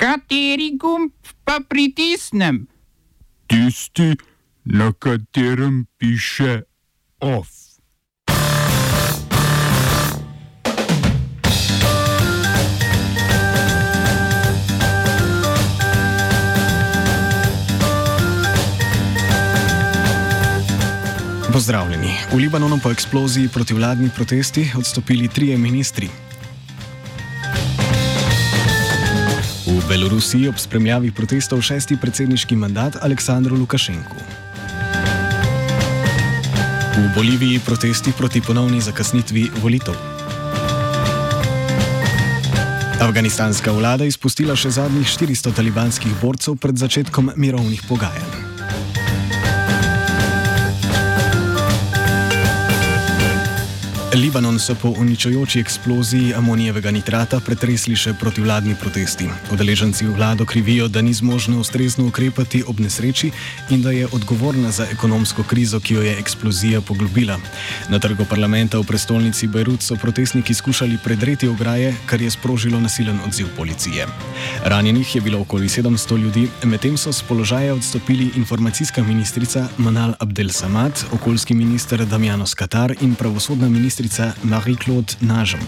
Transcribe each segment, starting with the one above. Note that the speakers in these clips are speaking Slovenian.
Kateri gumb pa pritisnem? Tisti, na katerem piše OF. Pozdravljeni. V Libanonu po eksploziji protivladni protesti odstopili trije ministri. Belorusiji ob spremljavi protestov šesti predsedniški mandat Aleksandru Lukašenku. V Boliviji protesti proti ponovni zakasnitvi volitev. Afganistanska vlada izpustila še zadnjih 400 talibanskih borcev pred začetkom mirovnih pogajanj. Libanon so po uničujoči eksploziji amonijevega nitrata pretresli še protivladni protesti. Udeleženci vlado krivijo, da ni zmožna ustrezno ukrepati ob nesreči in da je odgovorna za ekonomsko krizo, ki jo je eksplozija poglobila. Na trgu parlamenta v prestolnici Beirut so protestniki skušali predreti ograje, kar je sprožilo nasilen odziv policije. Ranjenih je bilo okoli 700 ljudi, medtem so z položaja odstopili informacijska ministrica Manal Abdel Samad, okoljski minister Damjanos Katar in pravosodna ministrica ministrica Marie-Claude Nažem.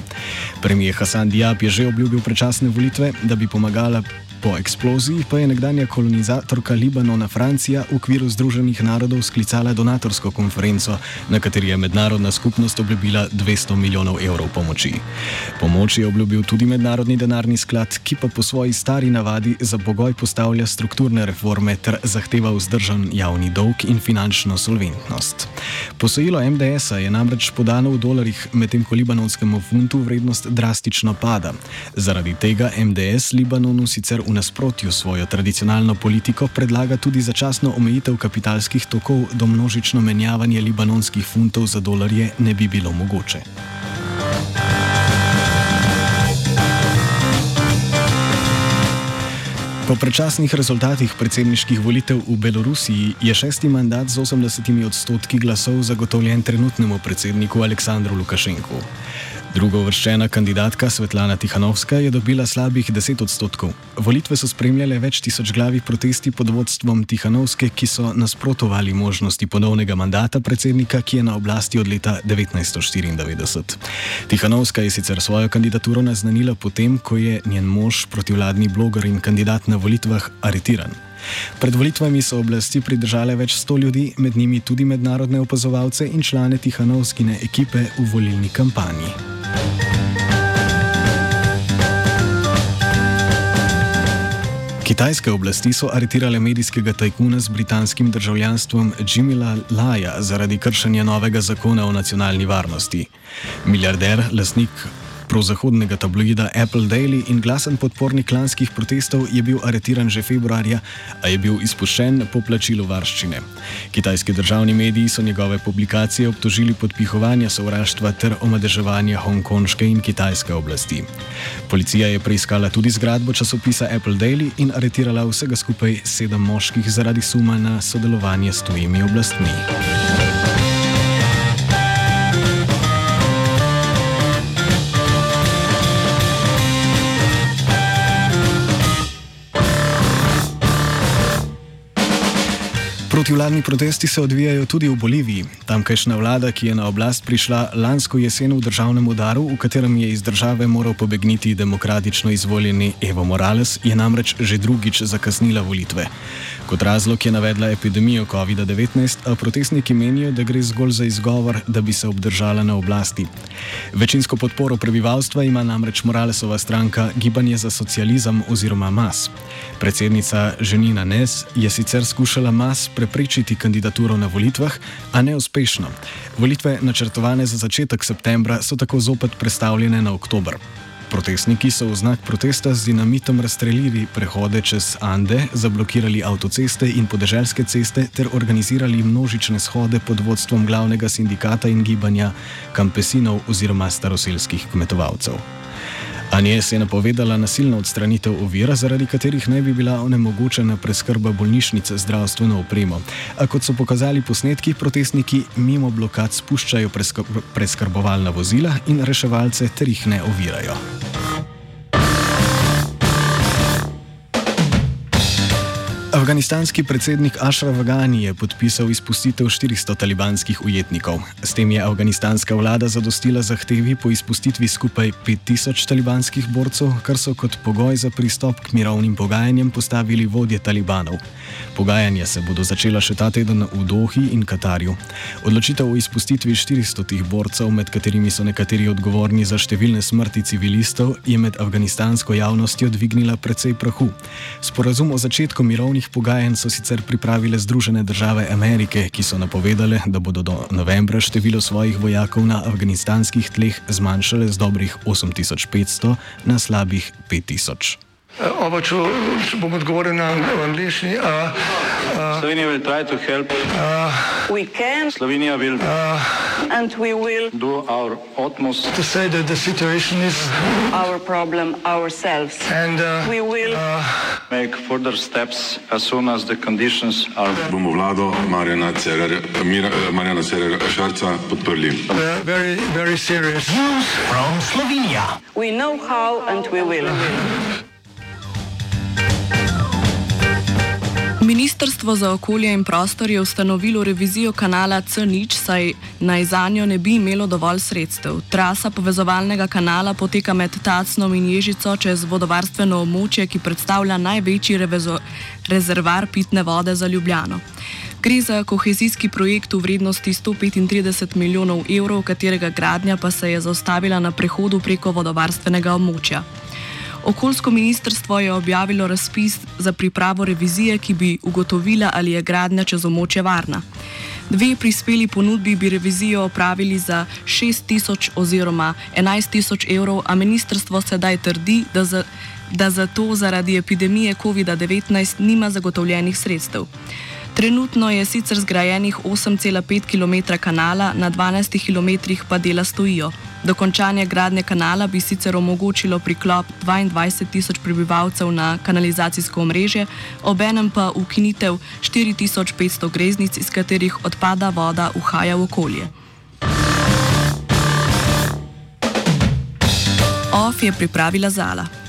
Premijer Hasan Diab je že obljubil prečasne volitve, da bi pomagala Po eksploziji pa je nekdanja kolonizatorka Libanona Francija v okviru Združenih narodov sklicala donatorsko konferenco, na kateri je mednarodna skupnost obljubila 200 milijonov evrov pomoči. Pomoč je obljubil tudi mednarodni denarni sklad, ki pa po svoji stari navadi za bogoj postavlja strukturne reforme ter zahteva vzdržen javni dolg in finančno solventnost. Posojilo MDS-a je namreč podano v dolarjih, medtem ko libanonskemu funtu vrednost drastično pada. Zaradi tega MDS Libanonu sicer v nasprotju s svojo tradicionalno politiko predlaga tudi začasno omejitev kapitalskih tokov, do množično menjavanje libanonskih funtov za dolarje ne bi bilo mogoče. Po prečasnih rezultatih predsedniških volitev v Belorusiji je šesti mandat z 80 odstotki glasov zagotovljen trenutnemu predsedniku Aleksandru Lukašenku. Drugo vrščena kandidatka Svetlana Tihanovska je dobila slabih 10 odstotkov. Volitve so spremljale več tisoč glavi protesti pod vodstvom Tihanovske, ki so nasprotovali možnosti ponovnega mandata predsednika, ki je na oblasti od leta 1994. Tihanovska je sicer svojo kandidaturo naznanila potem, ko je njen mož, protivladni bloger in kandidat na volitvah, aretiran. Pred volitvami so oblasti pridržale več sto ljudi, med njimi tudi mednarodne opazovalce in člane Tihanovskine ekipe v volilni kampanji. Kitajske oblasti so aretirale medijskega tajkuna z britanskim državljanstvom Jimila Laja zaradi kršenja novega zakona o nacionalni varnosti. Milijarder, lasnik prozahodnega tabloida Apple Daily in glasen podpornik klanskih protestov je bil aretiran že februarja, a je bil izpuščen po plačilu varščine. Kitajski državni mediji so njegove publikacije obtožili podpihovanja sovraštva ter omadeževanja hongkonške in kitajske oblasti. Policija je preiskala tudi zgradbo časopisa Apple Daily in aretirala vsega skupaj sedem moških zaradi suma na sodelovanje s tujimi oblastmi. Protivladni protesti se odvijajo tudi v Boliviji. Tamkajšnja vlada, ki je na oblast prišla lansko jesen v državnem udaru, v katerem je iz države moral pobegniti demokratično izvoljeni Evo Morales, je namreč že drugič zakasnila volitve. Kot razlog je navedla epidemijo COVID-19, a protestniki menijo, da gre zgolj za izgovor, da bi se obdržala na oblasti. Večinsko podporo prebivalstva ima namreč Moralesova stranka Gibanje za socializem oziroma MAS. Predsednica Ženina Nes je sicer skušala MAS prepričati, preprečiti kandidaturo na volitvah, a neuspešno. Volitve, načrtovane za začetek septembra, so tako zopet prestavljene na oktober. Protestniki so v znak protesta z dinamitom razstrelili prehode čez Ande, zablokirali avtoceste in podeželske ceste ter organizirali množične shode pod vodstvom glavnega sindikata in gibanja kampesinov oziroma staroselskih kmetovalcev. Anjes je napovedala nasilno odstranitev ovira, zaradi katerih ne bi bila onemogočena preskrba bolnišnice zdravstveno opremo. A kot so pokazali posnetki, protestniki mimo blokad spuščajo preskrbovalna vozila in reševalce ter jih ne ovirajo. Afganistanski predsednik Ashraf Ghani je podpisal izpustitev 400 talibanskih ujetnikov. S tem je afganistanska vlada zadostila zahtevi po izpustitvi skupaj 5000 talibanskih borcev, kar so kot pogoj za pristop k mirovnim pogajanjem postavili vodje talibanov. Pogajanja se bodo začela še ta teden v Dohi in Katarju. Odločitev o izpustitvi 400 borcev, med katerimi so nekateri odgovorni za številne smrti civilistov, je med afganistansko javnostjo dvignila precej prahu. Sporazum o začetku mirovnih pogajanj so sicer pripravile Združene države Amerike, ki so napovedale, da bodo do novembra število svojih vojakov na afganistanskih tleh zmanjšale z dobrih 8500 na slabih 5000. Oba, če, če bom odgovoril na angliški. Slovenija bo poskušala pomagati. Slovenija bo naredila svoj utmost, da bo rekla, da je situacija naš problem, sami. In mi bomo naredili nadaljnje korake, as soon as the conditions are. Bomo vlado Marjana Cererera Šarca podprli. Very, very serious. News from Slovenia. We know how and we will. Ministrstvo za okolje in prostor je ustanovilo revizijo kanala C0, saj naj za njo ne bi imelo dovolj sredstev. Trasa povezovalnega kanala poteka med Tacnom in Ježico čez vodovarstveno območje, ki predstavlja največji revezo, rezervar pitne vode za Ljubljano. Gre za kohezijski projekt v vrednosti 135 milijonov evrov, katerega gradnja pa se je zaustavila na prehodu preko vodovarstvenega območja. Okoljsko ministrstvo je objavilo razpis za pripravo revizije, ki bi ugotovila, ali je gradnja čez omoče varna. Dve prispeli ponudbi bi revizijo opravili za 6 tisoč oziroma 11 tisoč evrov, a ministrstvo sedaj trdi, da za, da za to zaradi epidemije COVID-19 nima zagotovljenih sredstev. Trenutno je sicer zgrajenih 8,5 km kanala, na 12 km pa dela stojijo. Dokončanje gradnje kanala bi sicer omogočilo priklop 22 tisoč prebivalcev na kanalizacijsko omrežje, obenem pa ukinitev 4500 greznic, iz katerih odpada voda uhaja v okolje. OF je pripravila Zala.